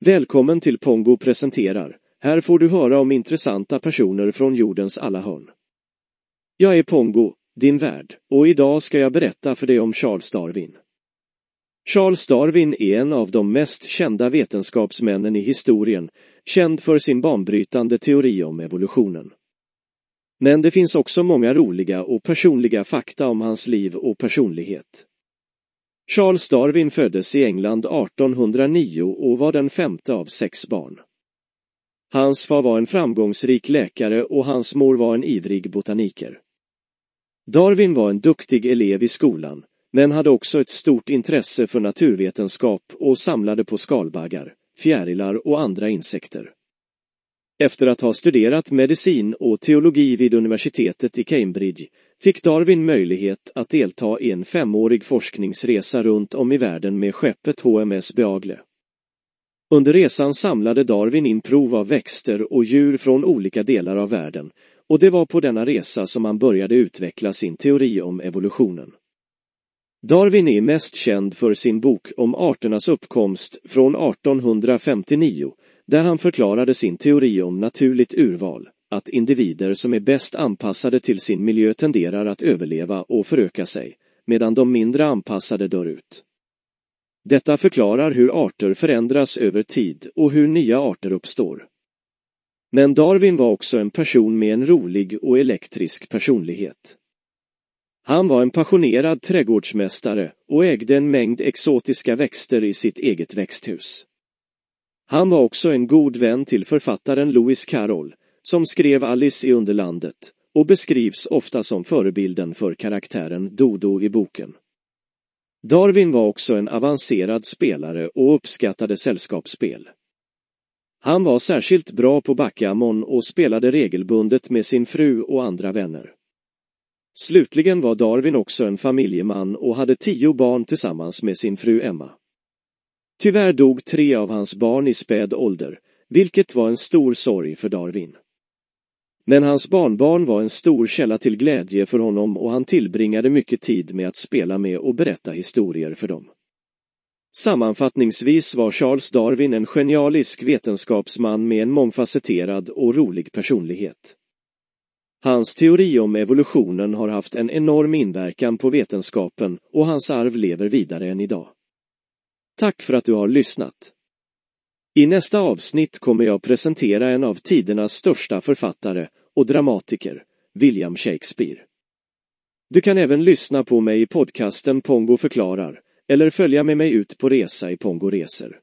Välkommen till Pongo presenterar. Här får du höra om intressanta personer från jordens alla hörn. Jag är Pongo, din värd, och idag ska jag berätta för dig om Charles Darwin. Charles Darwin är en av de mest kända vetenskapsmännen i historien, känd för sin banbrytande teori om evolutionen. Men det finns också många roliga och personliga fakta om hans liv och personlighet. Charles Darwin föddes i England 1809 och var den femte av sex barn. Hans far var en framgångsrik läkare och hans mor var en ivrig botaniker. Darwin var en duktig elev i skolan, men hade också ett stort intresse för naturvetenskap och samlade på skalbaggar, fjärilar och andra insekter. Efter att ha studerat medicin och teologi vid universitetet i Cambridge fick Darwin möjlighet att delta i en femårig forskningsresa runt om i världen med skeppet HMS Beagle. Under resan samlade Darwin in prov av växter och djur från olika delar av världen och det var på denna resa som han började utveckla sin teori om evolutionen. Darwin är mest känd för sin bok om arternas uppkomst från 1859 där han förklarade sin teori om naturligt urval, att individer som är bäst anpassade till sin miljö tenderar att överleva och föröka sig, medan de mindre anpassade dör ut. Detta förklarar hur arter förändras över tid och hur nya arter uppstår. Men Darwin var också en person med en rolig och elektrisk personlighet. Han var en passionerad trädgårdsmästare och ägde en mängd exotiska växter i sitt eget växthus. Han var också en god vän till författaren Lewis Carroll, som skrev Alice i Underlandet och beskrivs ofta som förebilden för karaktären Dodo i boken. Darwin var också en avancerad spelare och uppskattade sällskapsspel. Han var särskilt bra på backgammon och spelade regelbundet med sin fru och andra vänner. Slutligen var Darwin också en familjeman och hade tio barn tillsammans med sin fru Emma. Tyvärr dog tre av hans barn i späd ålder, vilket var en stor sorg för Darwin. Men hans barnbarn var en stor källa till glädje för honom och han tillbringade mycket tid med att spela med och berätta historier för dem. Sammanfattningsvis var Charles Darwin en genialisk vetenskapsman med en mångfacetterad och rolig personlighet. Hans teori om evolutionen har haft en enorm inverkan på vetenskapen och hans arv lever vidare än idag. Tack för att du har lyssnat. I nästa avsnitt kommer jag presentera en av tidernas största författare och dramatiker, William Shakespeare. Du kan även lyssna på mig i podcasten Pongo förklarar eller följa med mig ut på resa i Pongo Resor.